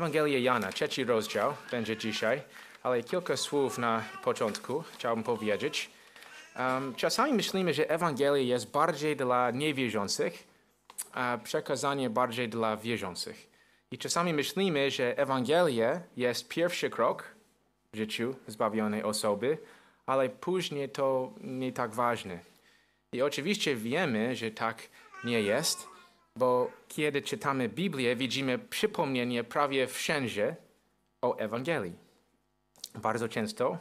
Ewangelia Jana, trzeci rozdział będzie dzisiaj, ale kilka słów na początku chciałbym powiedzieć. Um, czasami myślimy, że Ewangelia jest bardziej dla niewierzących, a przekazanie bardziej dla wierzących. I czasami myślimy, że Ewangelia jest pierwszy krok w życiu zbawionej osoby, ale później to nie tak ważne. I oczywiście wiemy, że tak nie jest, bo kiedy czytamy Biblię, widzimy przypomnienie prawie wszędzie o Ewangelii. Bardzo często,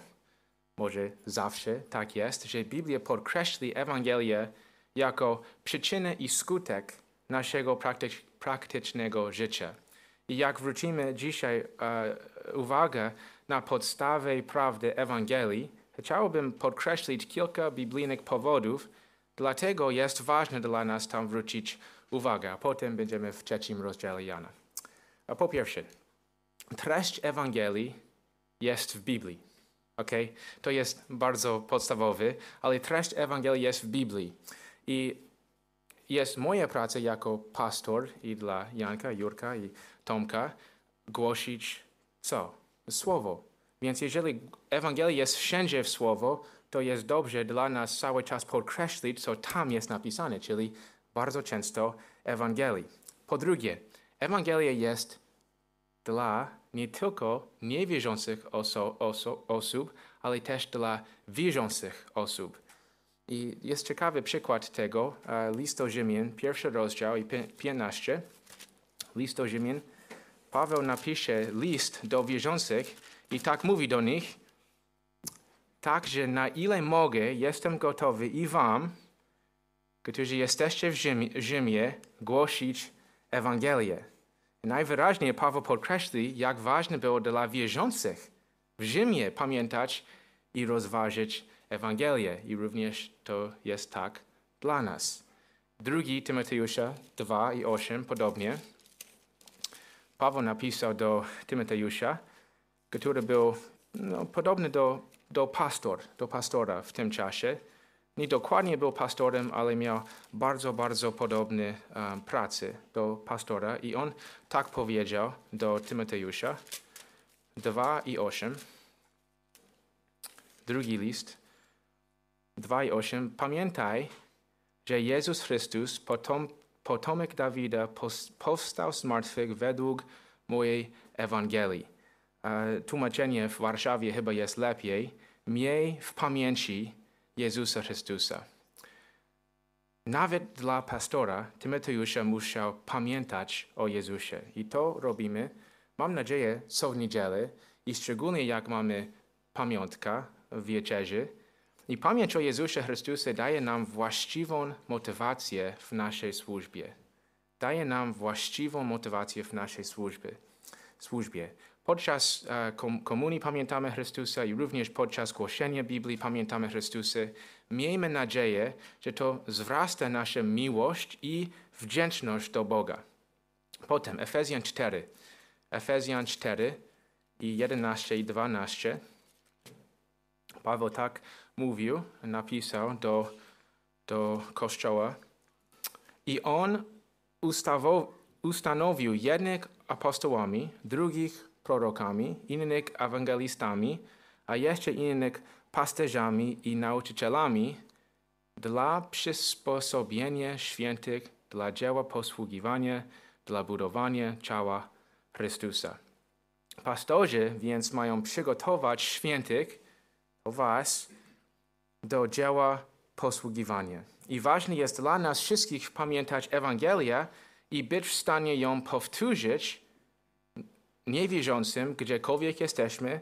może zawsze tak jest, że Biblia podkreśli Ewangelię jako przyczynę i skutek naszego praktycz praktycznego życia. I jak wrócimy dzisiaj e, uwagę na podstawę prawdy Ewangelii, chciałbym podkreślić kilka biblijnych powodów, dlatego jest ważne dla nas tam wrócić uwagę, a potem będziemy w trzecim rozdziale Jana. A po pierwsze, treść Ewangelii jest w Biblii. Okay? To jest bardzo podstawowy, ale treść Ewangelii jest w Biblii. I jest moja praca jako pastor i dla Janka, Jurka i Tomka głosić co? Słowo. Więc jeżeli Ewangelia jest wszędzie w Słowo, to jest dobrze dla nas cały czas podkreślić, co tam jest napisane, czyli bardzo często Ewangelii. Po drugie, Ewangelia jest dla nie tylko niewierzących oso, oso, osób, ale też dla wierzących osób. I jest ciekawy przykład tego, list do Rzymian, pierwszy rozdział i 15. List do Rzymian. Paweł napisze list do wierzących i tak mówi do nich, także na ile mogę, jestem gotowy i wam, którzy jesteście w Rzymie, głosić Ewangelię. Najwyraźniej Paweł podkreśli, jak ważne było dla wierzących w Rzymie pamiętać i rozważyć Ewangelię. I również to jest tak dla nas. Drugi Tymoteusza 2 i 8 podobnie. Paweł napisał do Tymoteusza, który był no, podobny do, do pastor, do pastora w tym czasie. Nie dokładnie był pastorem, ale miał bardzo, bardzo podobne um, pracy do pastora. I on tak powiedział do Tymoteusza 2 i 8. Drugi list 2 i 8. Pamiętaj, że Jezus Chrystus, potom, potomek Dawida, powstał z martwych według mojej Ewangelii. Tłumaczenie w Warszawie chyba jest lepiej. Miej w pamięci Jezusa Chrystusa. Nawet dla pastora Tymoteusza musiał pamiętać o Jezusie. I to robimy, mam nadzieję, co w niedzielę i szczególnie jak mamy pamiątka w wieczerzy. I pamięć o Jezusie Chrystusie daje nam właściwą motywację w naszej służbie. Daje nam właściwą motywację w naszej służbie. służbie. Podczas e, komunii pamiętamy Chrystusa i również podczas głoszenia Biblii pamiętamy Chrystusa. Miejmy nadzieję, że to zwrasta nasza miłość i wdzięczność do Boga. Potem Efezjan 4. Efezjan 4 i 11 i 12. Paweł tak mówił, napisał do, do Kościoła. I on ustanowił jednych apostołami, drugich prorokami, innych ewangelistami, a jeszcze innych pasterzami i nauczycielami dla przysposobienia świętych dla dzieła posługiwania, dla budowania ciała Chrystusa. Pastorzy więc mają przygotować świętych, was, do dzieła posługiwania. I ważne jest dla nas wszystkich pamiętać Ewangelię i być w stanie ją powtórzyć niewierzącym, gdziekolwiek jesteśmy,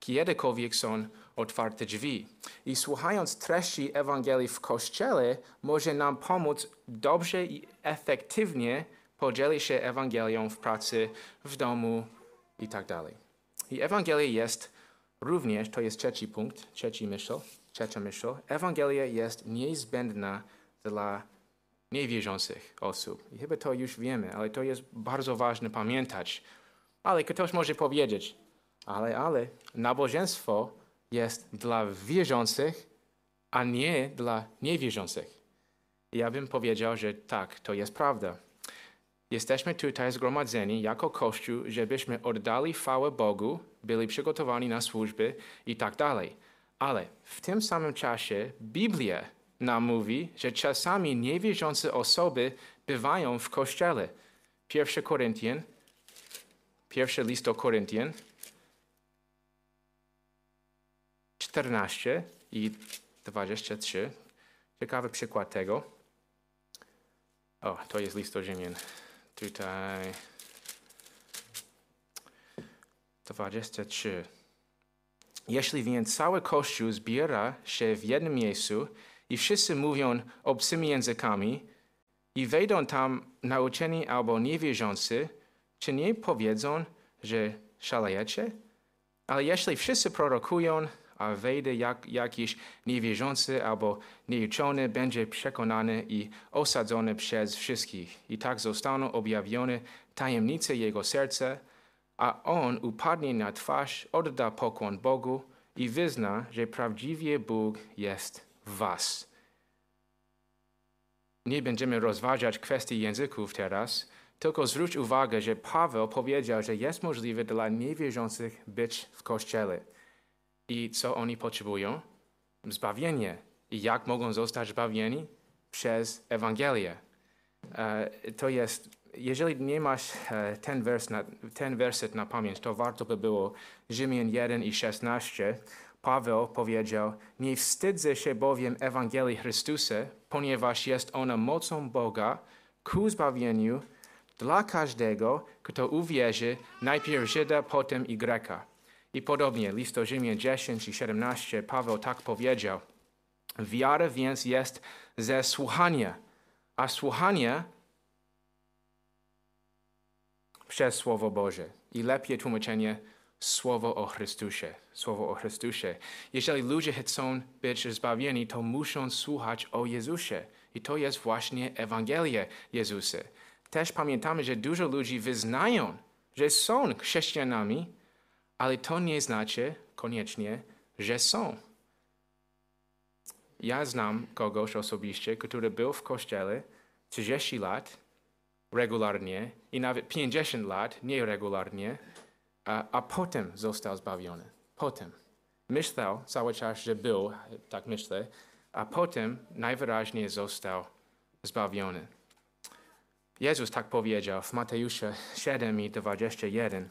kiedykolwiek są otwarte drzwi. I słuchając treści Ewangelii w Kościele, może nam pomóc dobrze i efektywnie podzielić się Ewangelią w pracy, w domu i tak dalej. I Ewangelia jest również, to jest trzeci punkt, trzeci myśl, trzecia myśl, Ewangelia jest niezbędna dla niewierzących osób. I chyba to już wiemy, ale to jest bardzo ważne pamiętać, ale ktoś może powiedzieć, ale, ale, nabożeństwo jest dla wierzących, a nie dla niewierzących. Ja bym powiedział, że tak, to jest prawda. Jesteśmy tutaj zgromadzeni jako Kościół, żebyśmy oddali chwałę Bogu, byli przygotowani na służby i tak dalej. Ale w tym samym czasie Biblia nam mówi, że czasami niewierzące osoby bywają w Kościele. 1 Koryntian, pierwszy list do Koryntian, 14 i 23. Ciekawy przykład tego. O, to jest list do Rzymian. Tutaj 23. Jeśli więc cały Kościół zbiera się w jednym miejscu i wszyscy mówią obcymi językami i wejdą tam nauczeni albo niewierzący, czy nie powiedzą, że szalejecie? Ale jeśli wszyscy prorokują, a wejdzie jak, jakiś niewierzący albo nieuczony, będzie przekonany i osadzony przez wszystkich. I tak zostaną objawione tajemnice jego serca, a on upadnie na twarz, odda pokłon Bogu i wyzna, że prawdziwie Bóg jest w was. Nie będziemy rozważać kwestii języków teraz, tylko zwróć uwagę, że Paweł powiedział, że jest możliwe dla niewierzących być w Kościele. I co oni potrzebują? Zbawienie. I jak mogą zostać zbawieni? Przez Ewangelię. E, to jest, jeżeli nie masz e, ten, wers na, ten werset na pamięć, to warto by było Rzymian 1 i 16. Paweł powiedział, nie wstydzę się bowiem Ewangelii Chrystusa, ponieważ jest ona mocą Boga ku zbawieniu dla każdego, kto uwierzy, najpierw Żyda, potem i Greka. I podobnie, list do Rzymian 10 i 17, Paweł tak powiedział. Wiara więc jest ze słuchania, a słuchanie przez Słowo Boże. I lepiej tłumaczenie Słowo o Chrystusie. Słowo o Chrystusie. Jeżeli ludzie chcą być zbawieni, to muszą słuchać o Jezusie. I to jest właśnie Ewangelia Jezusa. Też pamiętamy, że dużo ludzi wyznają, że są chrześcijanami, ale to nie znaczy koniecznie, że są. Ja znam kogoś osobiście, który był w kościele 30 lat regularnie i nawet 50 lat nieregularnie, a, a potem został zbawiony. Potem. Myślał cały czas, że był, tak myślę, a potem najwyraźniej został zbawiony. Jezus tak powiedział w Mateusza 7 i 21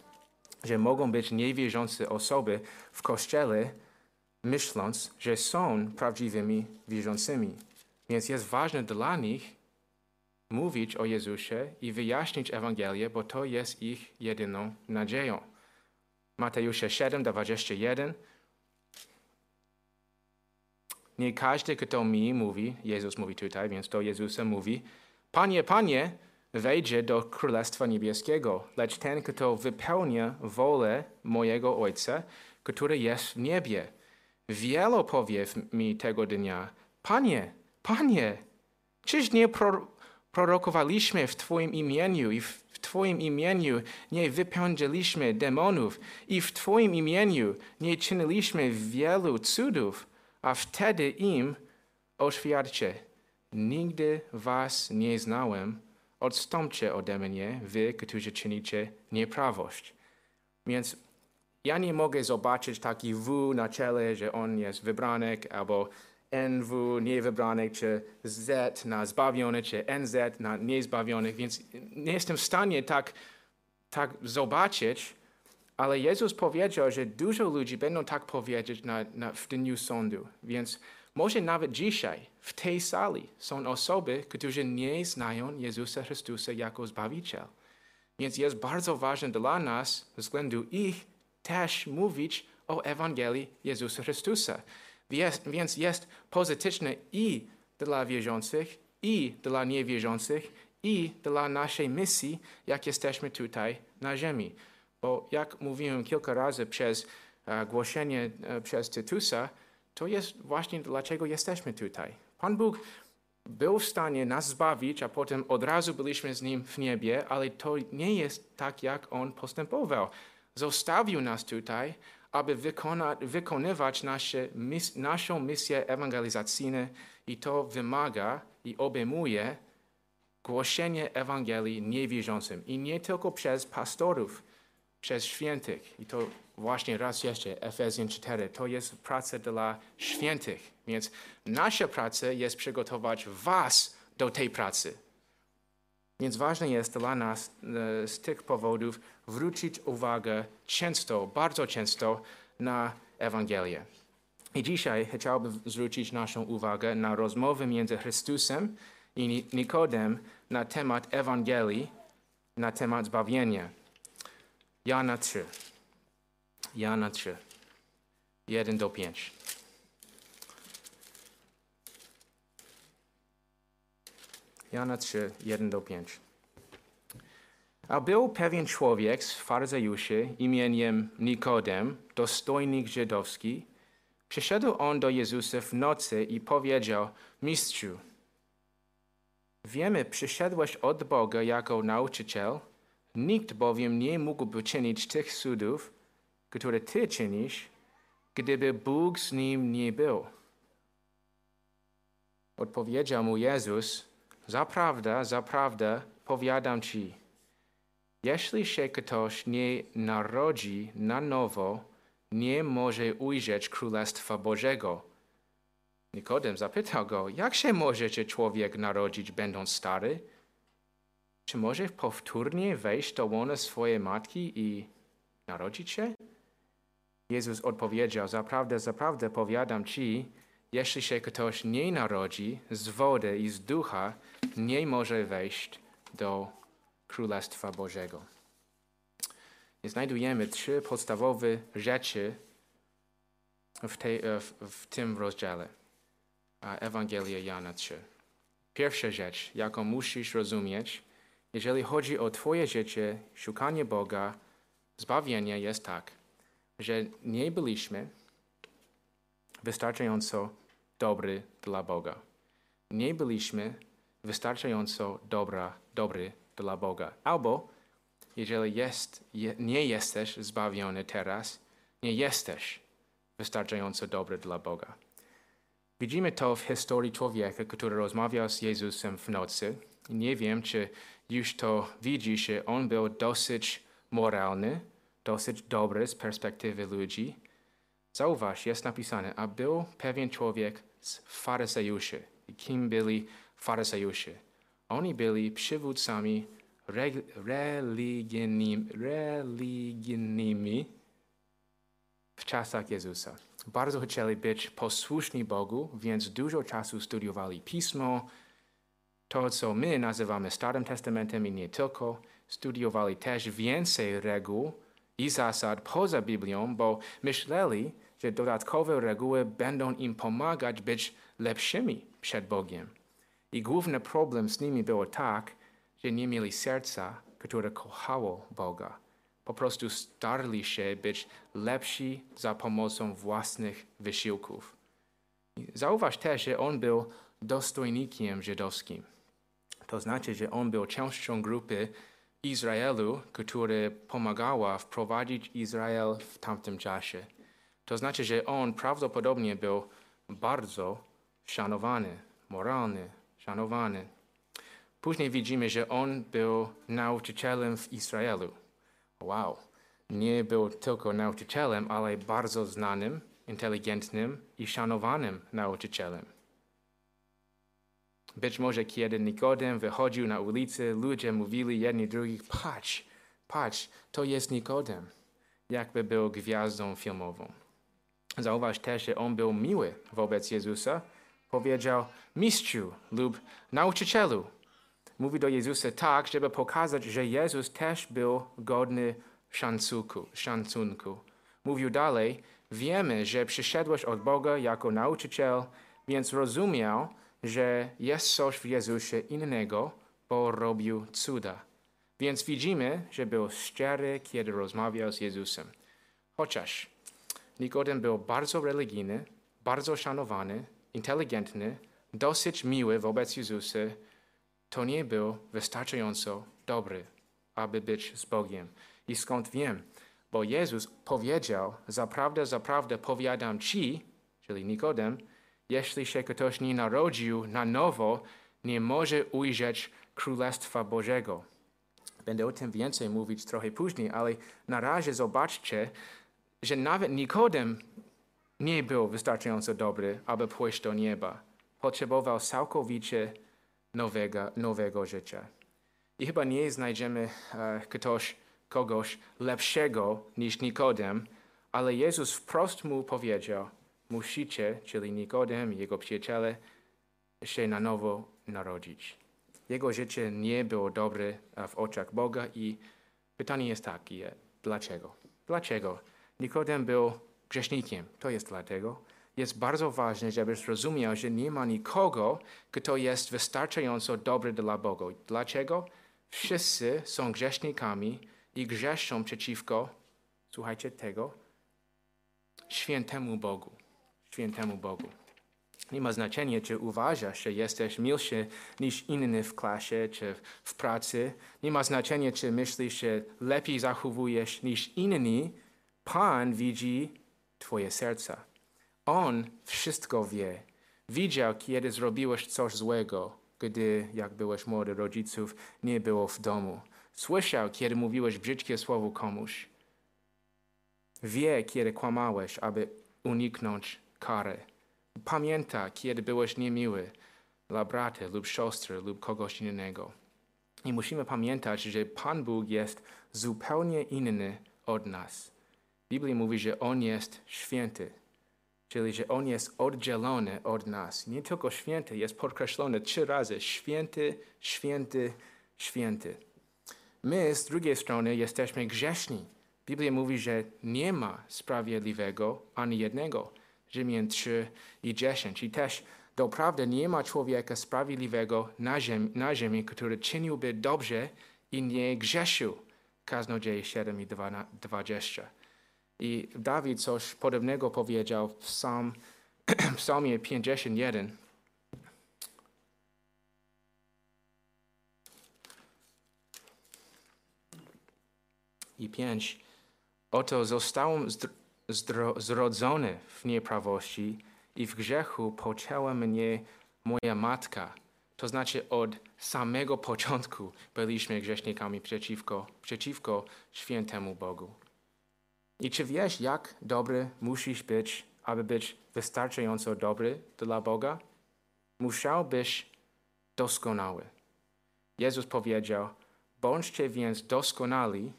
że mogą być niewierzące osoby w kościele, myśląc, że są prawdziwymi wierzącymi. Więc jest ważne dla nich mówić o Jezusie i wyjaśnić Ewangelię, bo to jest ich jedyną nadzieją. Mateusza 7, 21. Nie każdy, kto mi mówi, Jezus mówi tutaj, więc to Jezusa mówi, Panie, Panie, wejdzie do Królestwa Niebieskiego, lecz ten, kto wypełnia wolę mojego Ojca, który jest w niebie. Wielo powie mi tego dnia, Panie, Panie, czyż nie prorokowaliśmy w Twoim imieniu i w Twoim imieniu nie wypędziliśmy demonów i w Twoim imieniu nie czyniliśmy wielu cudów, a wtedy im oświadczę, nigdy Was nie znałem, odstąpcie ode mnie, wy, którzy czynicie nieprawość. Więc ja nie mogę zobaczyć taki W na czele, że on jest wybranek, albo NW niewybranek, czy Z na zbawiony, czy NZ na niezbawionych, więc nie jestem w stanie tak, tak zobaczyć, ale Jezus powiedział, że dużo ludzi będą tak powiedzieć na, na, w dniu sądu, więc może nawet dzisiaj w tej sali są osoby, które nie znają Jezusa Chrystusa jako Zbawiciel. Więc jest bardzo ważne dla nas, ze względu ich, też mówić o Ewangelii Jezusa Chrystusa. Więc jest pozytyczne i dla wierzących, i dla niewierzących, i dla naszej misji, jak jesteśmy tutaj na ziemi. Bo jak mówiłem kilka razy przez uh, głoszenie uh, przez Tytusa, to jest właśnie dlaczego jesteśmy tutaj. Pan Bóg był w stanie nas zbawić, a potem od razu byliśmy z Nim w niebie, ale to nie jest tak, jak On postępował. Zostawił nas tutaj, aby wykonywać nasze, mis, naszą misję ewangelizacyjną i to wymaga i obejmuje głoszenie Ewangelii niewierzącym i nie tylko przez pastorów, przez świętych. I to właśnie raz jeszcze, Efezjan 4, to jest praca dla świętych. Więc nasza praca jest przygotować was do tej pracy. Więc ważne jest dla nas e, z tych powodów zwrócić uwagę często, bardzo często na Ewangelię. I dzisiaj chciałbym zwrócić naszą uwagę na rozmowę między Chrystusem i Nikodem na temat Ewangelii, na temat zbawienia. Jana 3. Jana 3. 1 do 5. Jana 3, 1 do 5. A był pewien człowiek z faryzeuszy imieniem Nikodem, dostojnik żydowski. Przyszedł on do Jezusa w nocy i powiedział, Mistrzu, wiemy, przyszedłeś od Boga jako nauczyciel, nikt bowiem nie mógłby czynić tych cudów, które Ty czynisz, gdyby Bóg z nim nie był. Odpowiedział mu Jezus, Zaprawdę, zaprawdę, powiadam Ci, jeśli się ktoś nie narodzi na nowo, nie może ujrzeć Królestwa Bożego. Nikodem zapytał go, jak się może człowiek narodzić, będąc stary? Czy może powtórnie wejść do łona swojej matki i narodzić się? Jezus odpowiedział, zaprawdę, zaprawdę powiadam Ci, jeśli się ktoś nie narodzi z wody i z ducha, nie może wejść do Królestwa Bożego. I znajdujemy trzy podstawowe rzeczy w, tej, w, w tym rozdziale. Ewangelia Jana 3. Pierwsza rzecz, jaką musisz rozumieć, jeżeli chodzi o Twoje życie, szukanie Boga, zbawienie jest tak, że nie byliśmy wystarczająco dobry dla Boga. Nie byliśmy wystarczająco dobra, dobry dla Boga. Albo jeżeli jest, je, nie jesteś zbawiony teraz, nie jesteś wystarczająco dobry dla Boga. Widzimy to w historii człowieka, który rozmawiał z Jezusem w nocy. Nie wiem, czy już to widzisz, że on był dosyć moralny, dosyć dobry z perspektywy ludzi. Zauważ, jest napisane, a był pewien człowiek z faryzeuszy. I kim byli faryzeuszy? Oni byli przywódcami religijnymi, religijnymi w czasach Jezusa. Bardzo chcieli być posłuszni Bogu, więc dużo czasu studiowali Pismo, to co my nazywamy Starym Testamentem i nie tylko. Studiowali też więcej reguł i zasad poza Biblią, bo myśleli, że dodatkowe reguły będą im pomagać być lepszymi przed Bogiem. I główny problem z nimi był tak, że nie mieli serca, które kochało Boga. Po prostu starali się być lepsi za pomocą własnych wysiłków. Zauważ też, że on był dostojnikiem żydowskim. To znaczy, że on był częścią grupy Izraelu, która pomagała wprowadzić Izrael w tamtym czasie. To znaczy, że on prawdopodobnie był bardzo szanowany, moralny, szanowany. Później widzimy, że on był nauczycielem w Izraelu. Wow, nie był tylko nauczycielem, ale bardzo znanym, inteligentnym i szanowanym nauczycielem. Być może kiedy Nikodem wychodził na ulicę, ludzie mówili jedni drugich, patrz, patrz, to jest Nikodem, jakby był gwiazdą filmową. Zauważ też, że on był miły wobec Jezusa. Powiedział mistrzu lub nauczycielu. Mówi do Jezusa tak, żeby pokazać, że Jezus też był godny szacunku. szacunku. Mówił dalej, wiemy, że przyszedłeś od Boga jako nauczyciel, więc rozumiał, że jest coś w Jezusie innego, bo robił cuda. Więc widzimy, że był szczery, kiedy rozmawiał z Jezusem. Chociaż Nikodem był bardzo religijny, bardzo szanowany, inteligentny, dosyć miły wobec Jezusa, to nie był wystarczająco dobry, aby być z Bogiem. I skąd wiem? Bo Jezus powiedział, zaprawdę, zaprawdę powiadam Ci, czyli Nikodem, jeśli się ktoś nie narodził na nowo, nie może ujrzeć Królestwa Bożego. Będę o tym więcej mówić trochę później, ale na razie zobaczcie, że nawet Nikodem nie był wystarczająco dobry, aby pójść do nieba. Potrzebował całkowicie nowego, nowego życia. I chyba nie znajdziemy e, ktoś, kogoś lepszego niż Nikodem, ale Jezus wprost mu powiedział, musicie, czyli Nikodem jego przyjaciele, się na nowo narodzić. Jego życie nie było dobre w oczach Boga i pytanie jest takie, dlaczego? Dlaczego? Nikodem był grzesznikiem, to jest dlatego. Jest bardzo ważne, żebyś zrozumiał, że nie ma nikogo, kto jest wystarczająco dobry dla Boga. Dlaczego? Wszyscy są grzesznikami i grzeszą przeciwko, słuchajcie tego, świętemu Bogu. Świętemu Bogu. Nie ma znaczenia, czy uważasz, że jesteś milszy niż inny w klasie czy w pracy. Nie ma znaczenia, czy myślisz, że lepiej zachowujesz niż inni. Pan widzi Twoje serce. On wszystko wie. Widział, kiedy zrobiłeś coś złego, gdy, jak byłeś młody, rodziców nie było w domu. Słyszał, kiedy mówiłeś brzydkie słowo komuś. Wie, kiedy kłamałeś, aby uniknąć kary. Pamięta, kiedy byłeś niemiły dla brata lub siostry lub kogoś innego. I musimy pamiętać, że Pan Bóg jest zupełnie inny od nas. Biblia mówi, że On jest święty, czyli że On jest oddzielony od nas. Nie tylko święty, jest podkreślony trzy razy: święty, święty, święty. My z drugiej strony jesteśmy grzeszni. Biblia mówi, że nie ma sprawiedliwego ani jednego. Rzymian 3 i 10. I też doprawdy nie ma człowieka sprawiedliwego na ziemi, na ziemi, który czyniłby dobrze i nie grzeszył. Kaznodzieje 7 i 20. I Dawid coś podobnego powiedział w Psalm, Psalmie 51. I 5. Oto zostałem zrodzony w nieprawości i w grzechu poczęła mnie moja matka. To znaczy od samego początku byliśmy grzesznikami przeciwko, przeciwko świętemu Bogu. I czy wiesz, jak dobry musisz być, aby być wystarczająco dobry dla Boga? Musiałbyś doskonały. Jezus powiedział, bądźcie więc doskonali,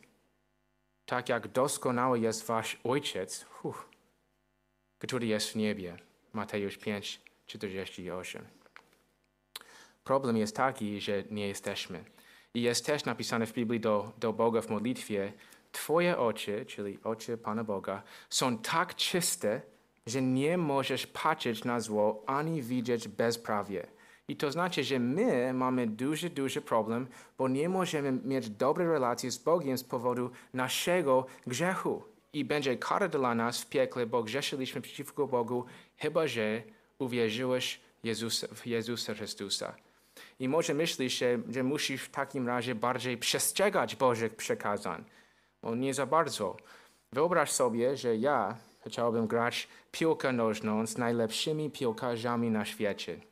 tak jak doskonały jest wasz Ojciec, uf, który jest w niebie. Mateusz 5, 48. Problem jest taki, że nie jesteśmy. I jest też napisane w Biblii do, do Boga w modlitwie, Twoje oczy, czyli oczy Pana Boga, są tak czyste, że nie możesz patrzeć na zło ani widzieć bezprawie. I to znaczy, że my mamy duży, duży problem, bo nie możemy mieć dobrej relacji z Bogiem z powodu naszego grzechu. I będzie kara dla nas w piekle, bo grzeszyliśmy przeciwko Bogu, chyba że uwierzyłeś Jezusa, w Jezusa Chrystusa. I może myślisz, że, że musisz w takim razie bardziej przestrzegać Bożych przekazań. No nie za bardzo. Wyobraź sobie, że ja chciałbym grać piłkę nożną z najlepszymi piłkarzami na świecie.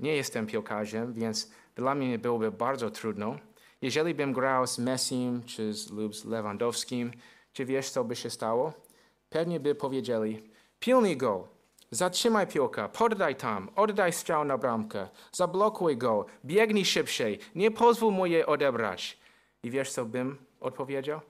Nie jestem piłkarzem, więc dla mnie byłoby bardzo trudno. Jeżeli bym grał z Messim czy z, lub z Lewandowskim, czy wiesz, co by się stało? Pewnie by powiedzieli, pilnij go, zatrzymaj piłkę, poddaj tam, oddaj strzał na bramkę, zablokuj go, biegnij szybciej, nie pozwól mu je odebrać. I wiesz, co bym odpowiedział?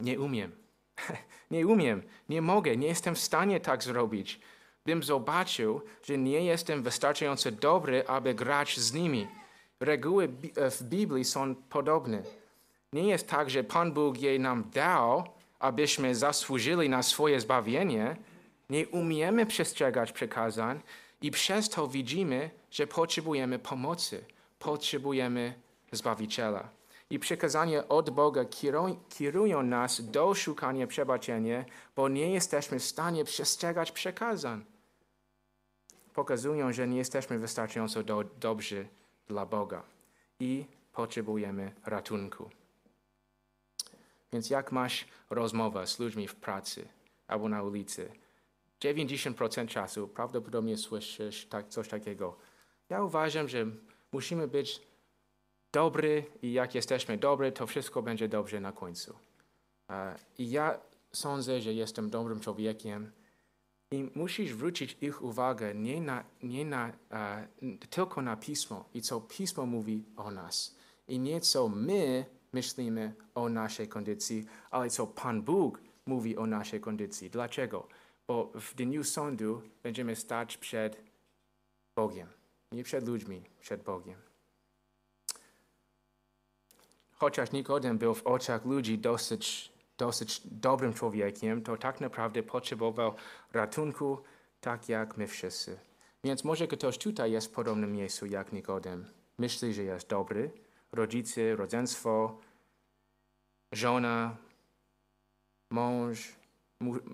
Nie umiem. nie umiem, nie mogę, nie jestem w stanie tak zrobić bym zobaczył, że nie jestem wystarczająco dobry, aby grać z nimi. Reguły e, w Biblii są podobne. Nie jest tak, że Pan Bóg je nam dał, abyśmy zasłużyli na swoje zbawienie. Nie umiemy przestrzegać przekazań i przez to widzimy, że potrzebujemy pomocy, potrzebujemy Zbawiciela. I przekazania od Boga kierują nas do szukania przebaczenia, bo nie jesteśmy w stanie przestrzegać przekazań pokazują, że nie jesteśmy wystarczająco do, dobrzy dla Boga i potrzebujemy ratunku. Więc jak masz rozmowę z ludźmi w pracy albo na ulicy, 90% czasu prawdopodobnie słyszysz tak, coś takiego. Ja uważam, że musimy być dobry i jak jesteśmy dobry, to wszystko będzie dobrze na końcu. E, I ja sądzę, że jestem dobrym człowiekiem i musisz zwrócić ich uwagę nie, na, nie na, e, tylko na Pismo i co Pismo mówi o nas. I nie co my myślimy o naszej kondycji, ale co Pan Bóg mówi o naszej kondycji. Dlaczego? Bo w dniu sądu będziemy stać przed Bogiem. Nie przed ludźmi, przed Bogiem. Chociaż Nikodem był w oczach ludzi dosyć, dosyć dobrym człowiekiem, to tak naprawdę potrzebował ratunku, tak jak my wszyscy. Więc może ktoś tutaj jest w podobnym miejscu jak Nikodem. Myśli, że jest dobry, rodzice, rodzeństwo, żona, mąż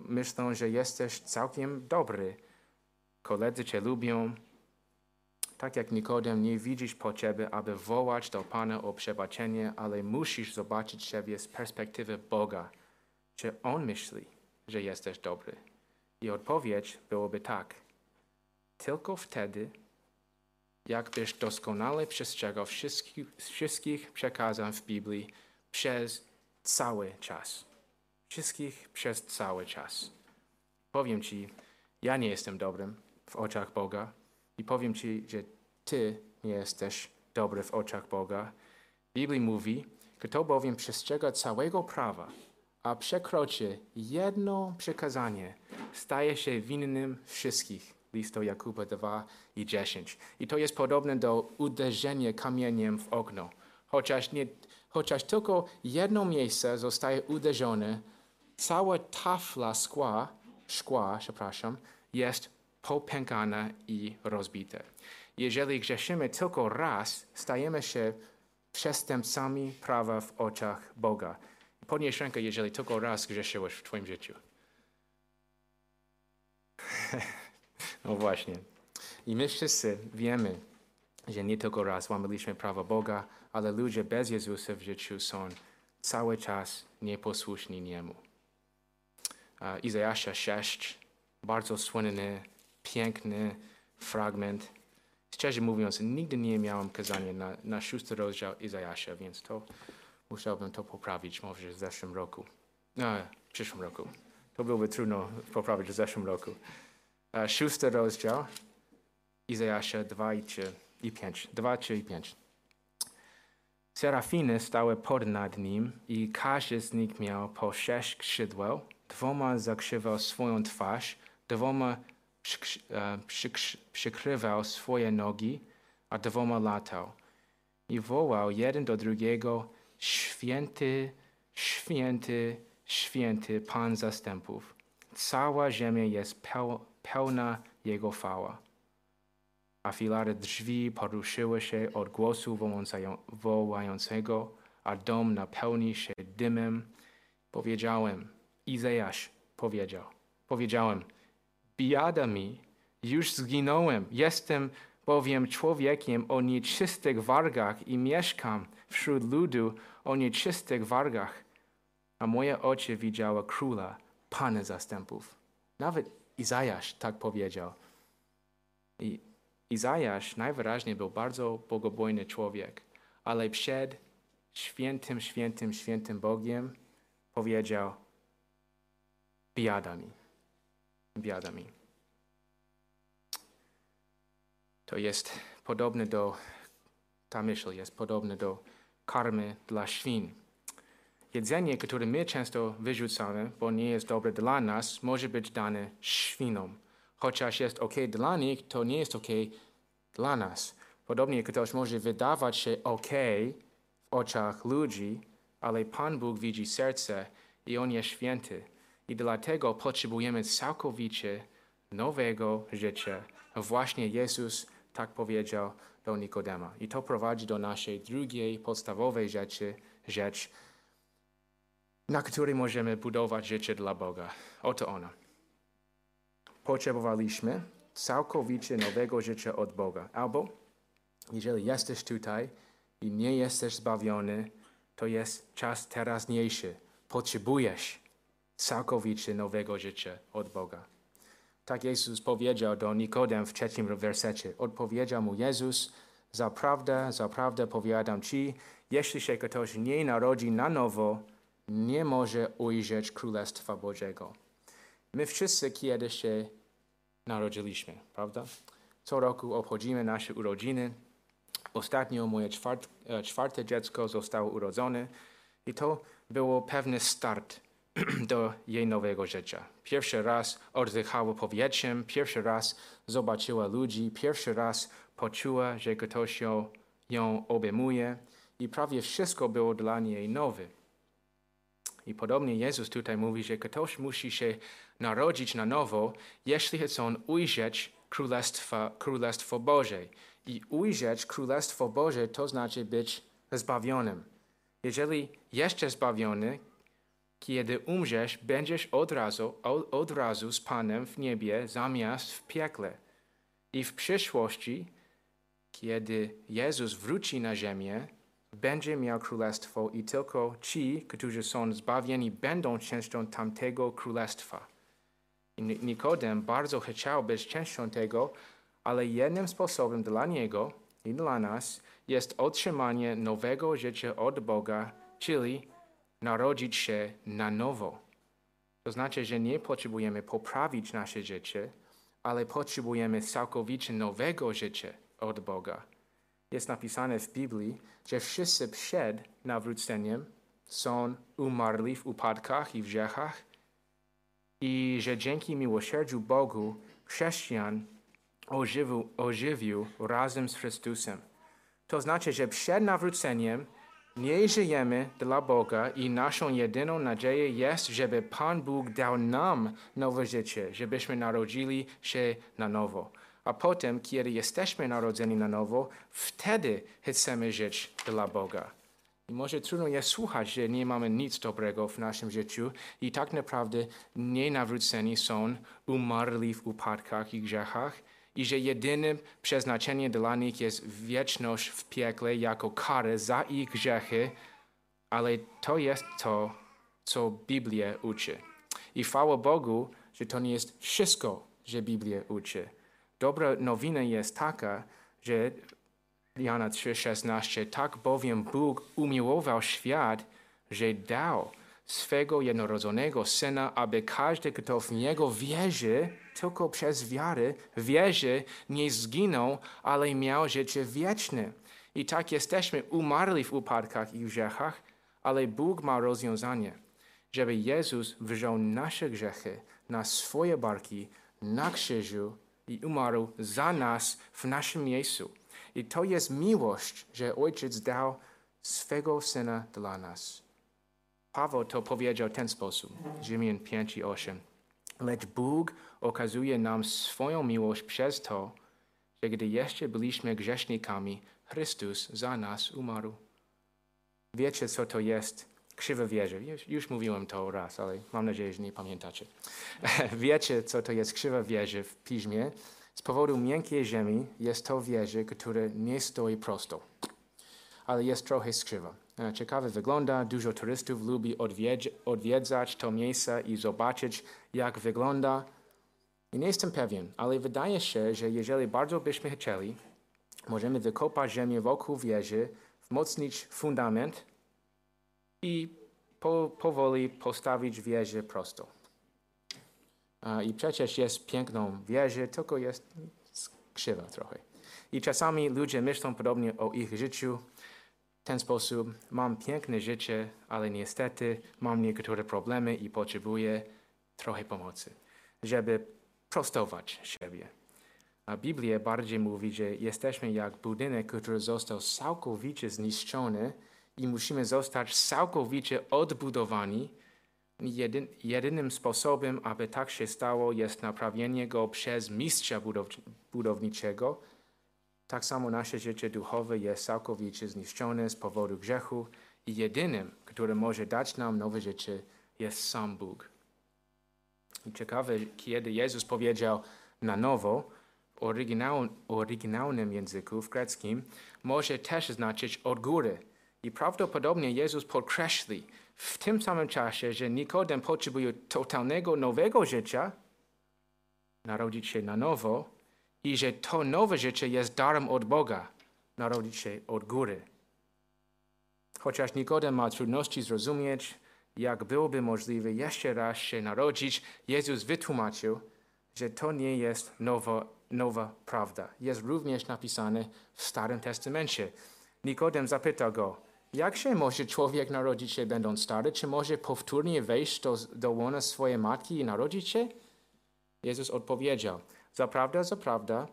myślą, że jesteś całkiem dobry. Koledzy cię lubią. Tak jak Nikodem, nie widzisz potrzeby, aby wołać do Pana o przebaczenie, ale musisz zobaczyć siebie z perspektywy Boga. Czy On myśli, że jesteś dobry? I odpowiedź byłoby tak. Tylko wtedy, jakbyś doskonale przestrzegał wszystkich, wszystkich przekazań w Biblii przez cały czas. Wszystkich przez cały czas. Powiem Ci, ja nie jestem dobrym w oczach Boga i powiem Ci, że Ty nie jesteś dobry w oczach Boga. Biblia mówi, kto bowiem przestrzega całego prawa, a przekroczy jedno przekazanie, staje się winnym wszystkich. List Jakuba 2 i 10. I to jest podobne do uderzenia kamieniem w okno. Chociaż, nie, chociaż tylko jedno miejsce zostaje uderzone, cała tafla szkła, szkła przepraszam, jest popękana i rozbita. Jeżeli grzeszymy tylko raz, stajemy się przestępcami prawa w oczach Boga. Podnieś rękę, jeżeli tylko raz grzeszyłeś w Twoim życiu. no właśnie. I my wszyscy wiemy, że nie tylko raz łamaliśmy prawo Boga, ale ludzie bez Jezusa w życiu są cały czas nieposłuszni Niemu. Uh, Izajasza 6, bardzo słynny, piękny fragment. Szczerze mówiąc, nigdy nie miałem kazania na, na szósty rozdział Izajasza, więc to musiałbym to poprawić może w zeszłym roku. No, w przyszłym roku. To byłoby trudno poprawić w zeszłym roku. Szósty rozdział Izajasza 2 i 3 i 5. 2, 3 i 5. Serafiny stały pod nad nim i każdy z nich miał po sześć skrzydła, dwoma zakrzywał swoją twarz, dwoma przykrywał swoje nogi, a dwoma latał. I wołał jeden do drugiego, święty, święty, święty Pan zastępów. Cała ziemia jest pełna Jego chwała a filary drzwi poruszyły się od głosu wołającego, a dom napełni się dymem. Powiedziałem, Izajasz powiedział, powiedziałem, biada mi, już zginąłem, jestem bowiem człowiekiem o nieczystych wargach i mieszkam wśród ludu o nieczystych wargach, a moje oczy widziały króla, Pana zastępów. Nawet Izajasz tak powiedział. I Izajasz najwyraźniej był bardzo bogobojny człowiek, ale przed świętym, świętym, świętym Bogiem powiedział biada mi, biada mi. To jest podobne do, ta myśl jest podobna do karmy dla świn. Jedzenie, które my często wyrzucamy, bo nie jest dobre dla nas, może być dane świnom chociaż jest ok dla nich, to nie jest ok dla nas. Podobnie ktoś może wydawać się ok w oczach ludzi, ale Pan Bóg widzi serce i On jest święty. I dlatego potrzebujemy całkowicie nowego życia. Właśnie Jezus tak powiedział do Nikodema. I to prowadzi do naszej drugiej podstawowej rzeczy, rzecz, na której możemy budować życie dla Boga. Oto ona potrzebowaliśmy całkowicie nowego życia od Boga. Albo jeżeli jesteś tutaj i nie jesteś zbawiony, to jest czas teraźniejszy. Potrzebujesz całkowicie nowego życia od Boga. Tak Jezus powiedział do Nikodem w trzecim wersecie. Odpowiedział mu Jezus, Zaprawdę, zaprawdę powiadam ci, jeśli się ktoś nie narodzi na nowo, nie może ujrzeć Królestwa Bożego. My wszyscy kiedyś się narodziliśmy, prawda? Co roku obchodzimy nasze urodziny. Ostatnio moje czwart, e, czwarte dziecko zostało urodzone i to było pewny start do jej nowego życia. Pierwszy raz oddychała powietrzem, pierwszy raz zobaczyła ludzi, pierwszy raz poczuła, że ktoś ją, ją obejmuje i prawie wszystko było dla niej nowe. I podobnie Jezus tutaj mówi, że ktoś musi się narodzić na nowo, jeśli chce on ujrzeć Królestwa, Królestwo Boże. I ujrzeć Królestwo Boże to znaczy być zbawionym. Jeżeli jesteś zbawiony, kiedy umrzesz, będziesz od razu, od razu z Panem w niebie zamiast w piekle. I w przyszłości, kiedy Jezus wróci na ziemię, będzie miał królestwo i tylko ci, którzy są zbawieni, będą częścią tamtego królestwa. I Nikodem bardzo chciał być częścią tego, ale jednym sposobem dla niego i dla nas jest otrzymanie nowego życia od Boga, czyli narodzić się na nowo. To znaczy, że nie potrzebujemy poprawić nasze życie, ale potrzebujemy całkowicie nowego życia od Boga. Jest napisane w Biblii, że wszyscy przed nawróceniem są umarli w upadkach i grzechach i że dzięki miłosierdziu Bogu chrześcijan ożywił, ożywił razem z Chrystusem. To znaczy, że przed nawróceniem nie żyjemy dla Boga i naszą jedyną nadzieją jest, żeby Pan Bóg dał nam nowe życie, żebyśmy narodzili się na nowo. A potem, kiedy jesteśmy narodzeni na nowo, wtedy chcemy żyć dla Boga. I może trudno jest słuchać, że nie mamy nic dobrego w naszym życiu i tak naprawdę nienawróceni są umarli w upadkach i grzechach i że jedynym przeznaczeniem dla nich jest wieczność w piekle jako karę za ich grzechy, ale to jest to, co Biblia uczy. I chwała Bogu, że to nie jest wszystko, że Biblia uczy. Dobra nowina jest taka, że Jana 3,16 tak bowiem Bóg umiłował świat, że dał swego jednorodzonego Syna, aby każdy, kto w Niego wierzy, tylko przez wiarę wierzy, nie zginął, ale miał życie wieczne. I tak jesteśmy umarli w upadkach i grzechach, ale Bóg ma rozwiązanie, żeby Jezus wziął nasze grzechy na swoje barki na krzyżu i umarł za nas w naszym miejscu. I to jest miłość, że Ojciec dał swego Syna dla nas. Paweł to powiedział w ten sposób, Rzymian 5 i 8. Lecz Bóg okazuje nam swoją miłość przez to, że gdy jeszcze byliśmy grzesznikami, Chrystus za nas umarł. Wiecie, co to jest krzywa wieża? Już, już mówiłem to raz, ale mam nadzieję, że nie pamiętacie. Wiecie, co to jest krzywa wieża w piśmie? Z powodu miękkiej ziemi jest to wieża, która nie stoi prosto, ale jest trochę skrzywa. E, ciekawe wygląda, dużo turystów lubi odwiedzać to miejsce i zobaczyć, jak wygląda. I nie jestem pewien, ale wydaje się, że jeżeli bardzo byśmy chcieli, możemy wykopać ziemię wokół wieży, wzmocnić fundament i po, powoli postawić wieżę prosto. I przecież jest piękną wieżę, tylko jest krzywa trochę. I czasami ludzie myślą podobnie o ich życiu. W ten sposób mam piękne życie, ale niestety mam niektóre problemy i potrzebuję trochę pomocy, żeby prostować siebie. A Biblia bardziej mówi, że jesteśmy jak budynek, który został całkowicie zniszczony i musimy zostać całkowicie odbudowani Jedyn, jedynym sposobem, aby tak się stało, jest naprawienie go przez mistrza budow, budowniczego. Tak samo nasze życie duchowe jest całkowicie zniszczone z powodu grzechu i jedynym, który może dać nam nowe życie, jest sam Bóg. I ciekawe, kiedy Jezus powiedział na nowo, w oryginał, oryginalnym języku, w greckim, może też znaczyć od góry. I prawdopodobnie Jezus podkreśli, w tym samym czasie, że Nikodem potrzebuje totalnego nowego życia, narodzić się na nowo i że to nowe życie jest darem od Boga. narodzić się od góry. Chociaż Nikodem ma trudności zrozumieć, jak byłoby możliwe jeszcze raz się narodzić, Jezus wytłumaczył, że to nie jest nowa, nowa prawda. Jest również napisane w Starym Testamencie. Nikodem zapytał go, jak się może człowiek narodzić się będąc stary? Czy może powtórnie wejść do, do łona swojej matki i narodzić się? Jezus odpowiedział, zaprawdę, zaprawdę,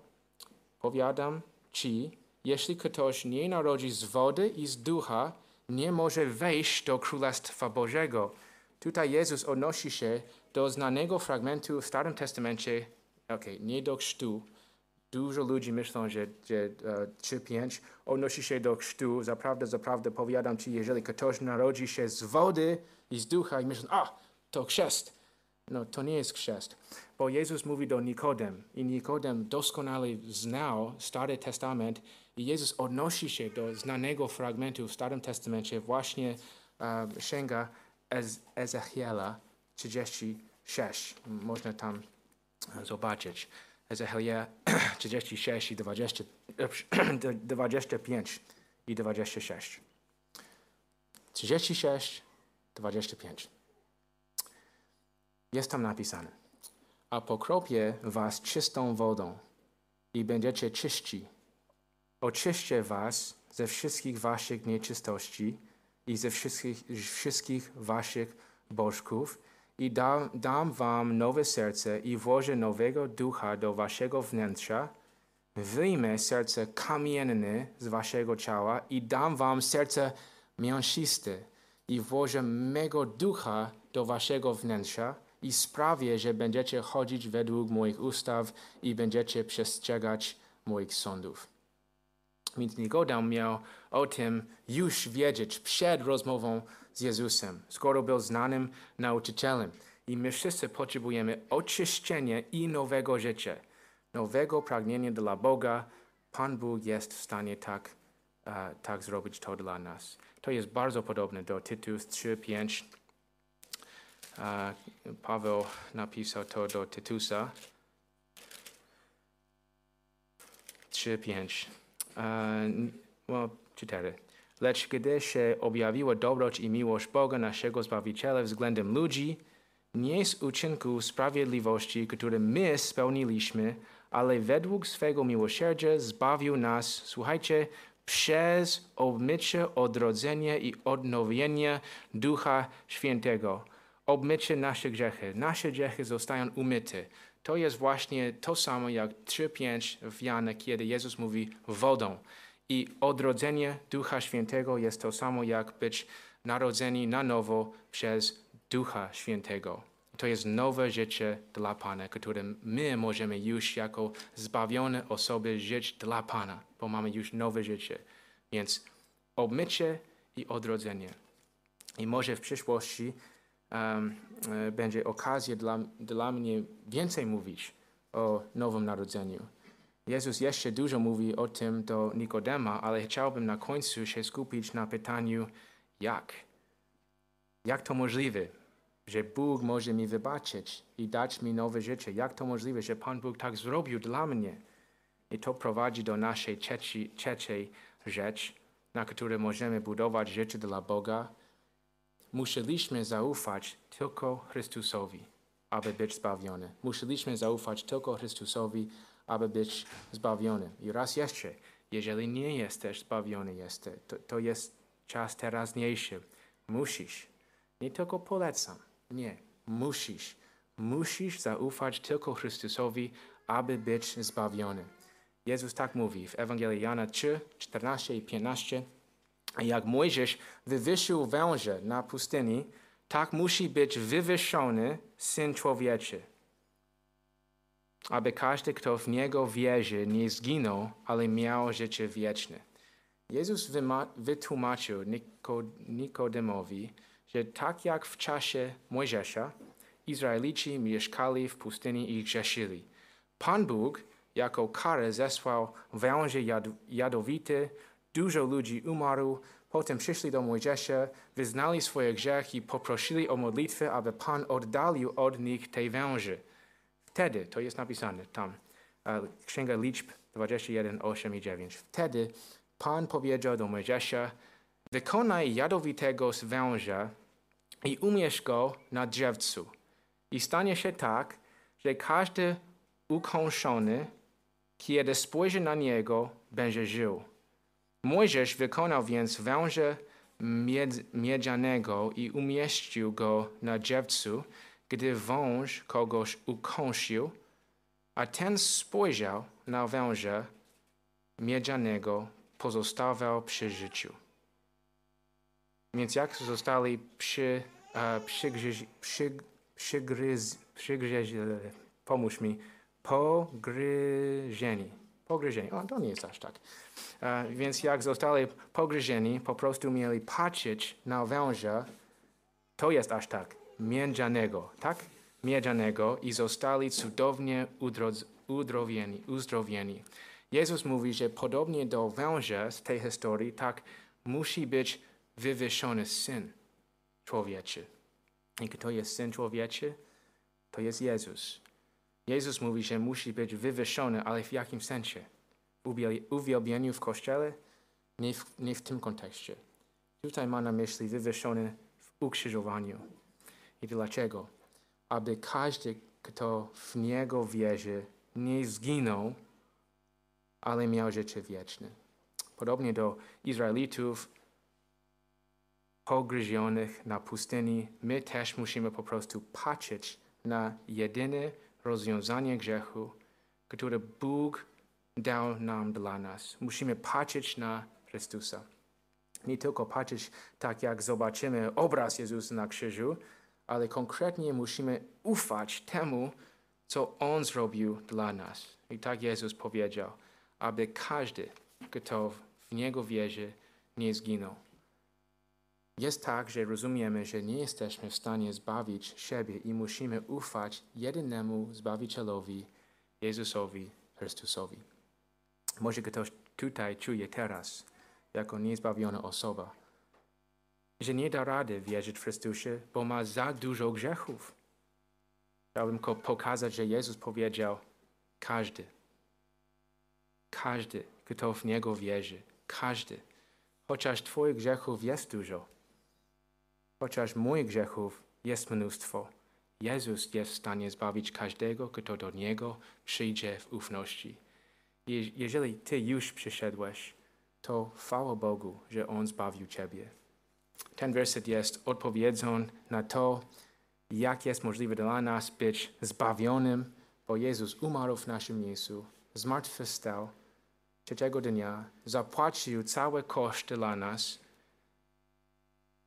powiadam ci, jeśli ktoś nie narodzi z wody i z ducha, nie może wejść do Królestwa Bożego. Tutaj Jezus odnosi się do znanego fragmentu w Starym Testamencie, okay, nie do chrztu. Dużo ludzi myślą, że, że uh, 3-5 odnosi się do chrztu. Zaprawdę, zaprawdę powiadam ci, jeżeli ktoś narodzi się z wody i z ducha i myślą, a, to chrzest. No, to nie jest chrzest, bo Jezus mówi do Nikodem i Nikodem doskonale znał Stary Testament i Jezus odnosi się do znanego fragmentu w Starym Testamencie, właśnie uh, sięga Ez Ezechiela 36. Można tam zobaczyć. Ezechiela 36 i 20, 25 i 26. 36, 25. Jest tam napisane. A pokropię was czystą wodą i będziecie czyści. Oczyszczę was ze wszystkich waszych nieczystości i ze wszystkich, wszystkich waszych bożków i dam, dam wam nowe serce i włożę nowego ducha do waszego wnętrza, wyjmę serce kamienne z waszego ciała i dam wam serce mięsiste i włożę mego ducha do waszego wnętrza i sprawię, że będziecie chodzić według moich ustaw i będziecie przestrzegać moich sądów. Więc Nikodem miał o tym już wiedzieć przed rozmową z Jezusem, skoro był znanym nauczycielem. I my wszyscy potrzebujemy oczyszczenia i nowego życia, nowego pragnienia dla Boga. Pan Bóg jest w stanie tak, uh, tak zrobić to dla nas. To jest bardzo podobne do Tytus 3:5. Uh, Paweł napisał to do Tytusa 3:5. Uh, well, 4. Lecz gdy się objawiła dobroć i miłość Boga naszego Zbawiciela względem ludzi, nie z uczynków sprawiedliwości, które my spełniliśmy, ale według swego miłosierdzia zbawił nas, słuchajcie, przez obmycie odrodzenia i odnowienia Ducha Świętego. Obmycie naszych grzechy. Nasze grzechy zostają umyte. To jest właśnie to samo jak 3-5 w Jana, kiedy Jezus mówi wodą. I odrodzenie Ducha Świętego jest to samo jak być narodzeni na nowo przez Ducha Świętego. To jest nowe życie dla Pana, którym my możemy już jako zbawione osoby żyć dla Pana, bo mamy już nowe życie. Więc obmycie i odrodzenie. I może w przyszłości będzie okazja dla, dla mnie więcej mówić o Nowym Narodzeniu. Jezus jeszcze dużo mówi o tym do Nikodema, ale chciałbym na końcu się skupić na pytaniu, jak? Jak to możliwe, że Bóg może mi wybaczyć i dać mi nowe życie? Jak to możliwe, że Pan Bóg tak zrobił dla mnie? I to prowadzi do naszej trzeciej, trzeciej rzecz, na której możemy budować życie dla Boga. Musieliśmy zaufać tylko Chrystusowi, aby być zbawiony. Musieliśmy zaufać tylko Chrystusowi, aby być zbawiony. I raz jeszcze, jeżeli nie jesteś zbawiony, jesteś, to, to jest czas teraźniejszy. Musisz. Nie tylko polecam. Nie. Musisz. Musisz zaufać tylko Chrystusowi, aby być zbawiony. Jezus tak mówi w Ewangelii Jana 3, 14 i 15. Jak Mojżesz wywyższył węże na pustyni, tak musi być wywyższony Syn Człowieczy aby każdy, kto w Niego wierzy, nie zginął, ale miał życie wieczne. Jezus wytłumaczył Nikodemowi, że tak jak w czasie Mojżesza, Izraelici mieszkali w pustyni i grzeszyli. Pan Bóg jako karę zesłał węże jad jadowite, dużo ludzi umarło, potem przyszli do Mojżesza, wyznali swoje grzechy i poprosili o modlitwę, aby Pan oddalił od nich te węże. Wtedy, to jest napisane tam, Księga Liczb 21, 8 i 9. Wtedy Pan powiedział do Mojżesza, wykonaj jadowitego węża i umieść go na drzewcu. I stanie się tak, że każdy ukąszony, kiedy spojrzy na niego, będzie żył. Mojżesz wykonał więc węża mied, miedzianego i umieścił go na drzewcu, gdy wąż kogoś ukąsił, a ten spojrzał na węża miedzianego, pozostawał przy życiu. Więc jak zostali przy, uh, przy, przygryz, przygryz, pomóż mi, pogryzieni. Pogryzieni, o to nie jest aż tak. Uh, więc jak zostali pogryzieni, po prostu mieli patrzeć na węża, to jest aż tak, miedzianego, tak? Miedzianego i zostali cudownie udrowieni, uzdrowieni. Jezus mówi, że podobnie do węża z tej historii, tak musi być wywyższony Syn Człowieczy. I kto jest Syn Człowieczy? To jest Jezus. Jezus mówi, że musi być wywyższony, ale w jakim sensie? W uwielbieniu w Kościele? Nie w, nie w tym kontekście. Tutaj ma na myśli wywyższony w ukrzyżowaniu. I dlaczego? Aby każdy, kto w Niego wierzy, nie zginął, ale miał życie wieczne. Podobnie do Izraelitów pogryzionych na pustyni, my też musimy po prostu patrzeć na jedyne rozwiązanie grzechu, które Bóg dał nam dla nas. Musimy patrzeć na Chrystusa. Nie tylko patrzeć tak, jak zobaczymy obraz Jezusa na krzyżu, ale konkretnie musimy ufać temu, co On zrobił dla nas. I tak Jezus powiedział, aby każdy, kto w Niego wierzy, nie zginął. Jest tak, że rozumiemy, że nie jesteśmy w stanie zbawić siebie i musimy ufać jedynemu Zbawicielowi, Jezusowi Chrystusowi. Może ktoś tutaj czuje teraz, jako niezbawiona osoba, że nie da rady wierzyć w Chrystusie, bo ma za dużo grzechów. Chciałbym pokazać, że Jezus powiedział, każdy, każdy, kto w Niego wierzy, każdy, chociaż Twoich grzechów jest dużo, chociaż moich grzechów jest mnóstwo, Jezus jest w stanie zbawić każdego, kto do Niego przyjdzie w ufności. Je jeżeli Ty już przyszedłeś, to chwała Bogu, że On zbawił Ciebie. Ten werset jest odpowiedzią na to, jak jest możliwe dla nas być zbawionym, bo Jezus umarł w naszym miejscu, zmartwychwstał trzeciego dnia, zapłacił całe koszty dla nas.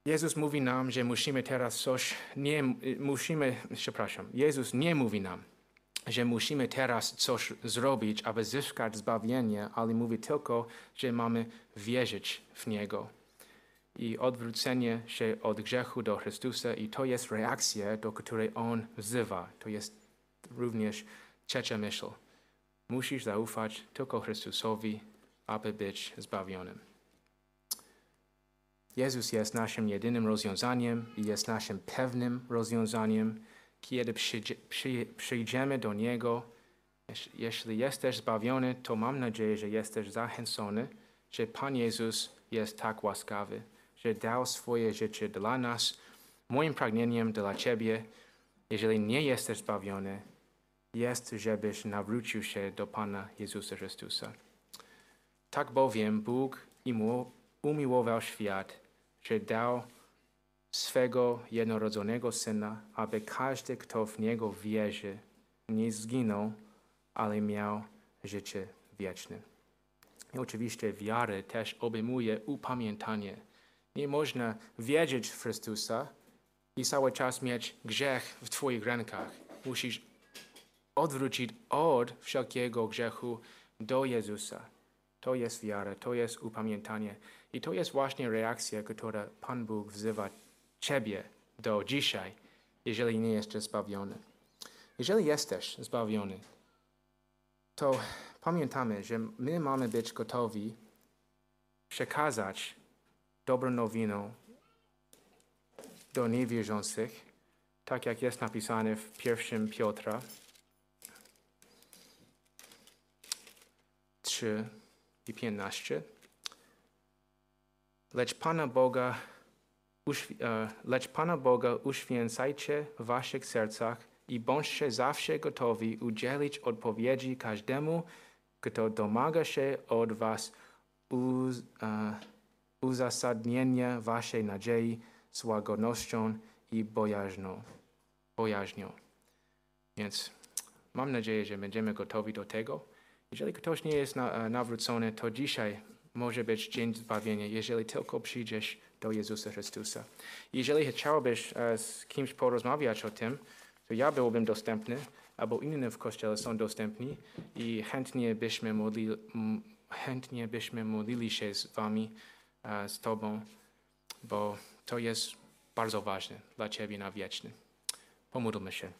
Jezus mówi nam, że musimy teraz coś, nie musimy, przepraszam, Jezus nie mówi nam, że musimy teraz coś zrobić, aby zyskać zbawienie, ale mówi tylko, że mamy wierzyć w Niego. I odwrócenie się od grzechu do Chrystusa, i to jest reakcja, do której On wzywa. To jest również trzecia myśl. Musisz zaufać tylko Chrystusowi, aby być zbawionym. Jezus jest naszym jedynym rozwiązaniem i jest naszym pewnym rozwiązaniem. Kiedy przyjdziemy do Niego, jeśli jesteś zbawiony, to mam nadzieję, że jesteś zachęcony, że Pan Jezus jest tak łaskawy, że dał swoje życie dla nas. Moim pragnieniem dla Ciebie, jeżeli nie jesteś zbawiony, jest, żebyś nawrócił się do Pana Jezusa Chrystusa. Tak bowiem Bóg umiłował świat, że dał swego jednorodzonego Syna, aby każdy, kto w Niego wierzy, nie zginął, ale miał życie wieczne. I oczywiście wiary też obejmuje upamiętanie. Nie można wierzyć w Chrystusa i cały czas mieć grzech w Twoich rękach. Musisz odwrócić od wszelkiego grzechu do Jezusa. To jest wiara, to jest upamiętanie. I to jest właśnie reakcja, która Pan Bóg wzywa Ciebie do dzisiaj, jeżeli nie jesteś zbawiony. Jeżeli jesteś zbawiony, to pamiętamy, że my mamy być gotowi przekazać dobrą nowinę do niewierzących, tak jak jest napisane w pierwszym Piotra 3 i 15. lecz Pana Boga, e, lecz Pana Boga uświęcajcie w waszych sercach i bądźcie zawsze gotowi udzielić odpowiedzi każdemu, kto domaga się od was uz, e, uzasadnienia waszej nadziei z łagodnością i bojaźnią. bojaźnią. Więc mam nadzieję, że będziemy gotowi do tego. Jeżeli ktoś nie jest e, nawrócony, to dzisiaj może być dzień zbawienia, jeżeli tylko przyjdziesz do Jezusa Chrystusa. Jeżeli chciałbyś e, z kimś porozmawiać o tym, to ja byłbym dostępny, albo inni w kościele są dostępni i chętnie byśmy modlili, chętnie byśmy modlili się z wami, e, z tobą, bo to jest bardzo ważne dla ciebie na wieczny. Pomódlmy się.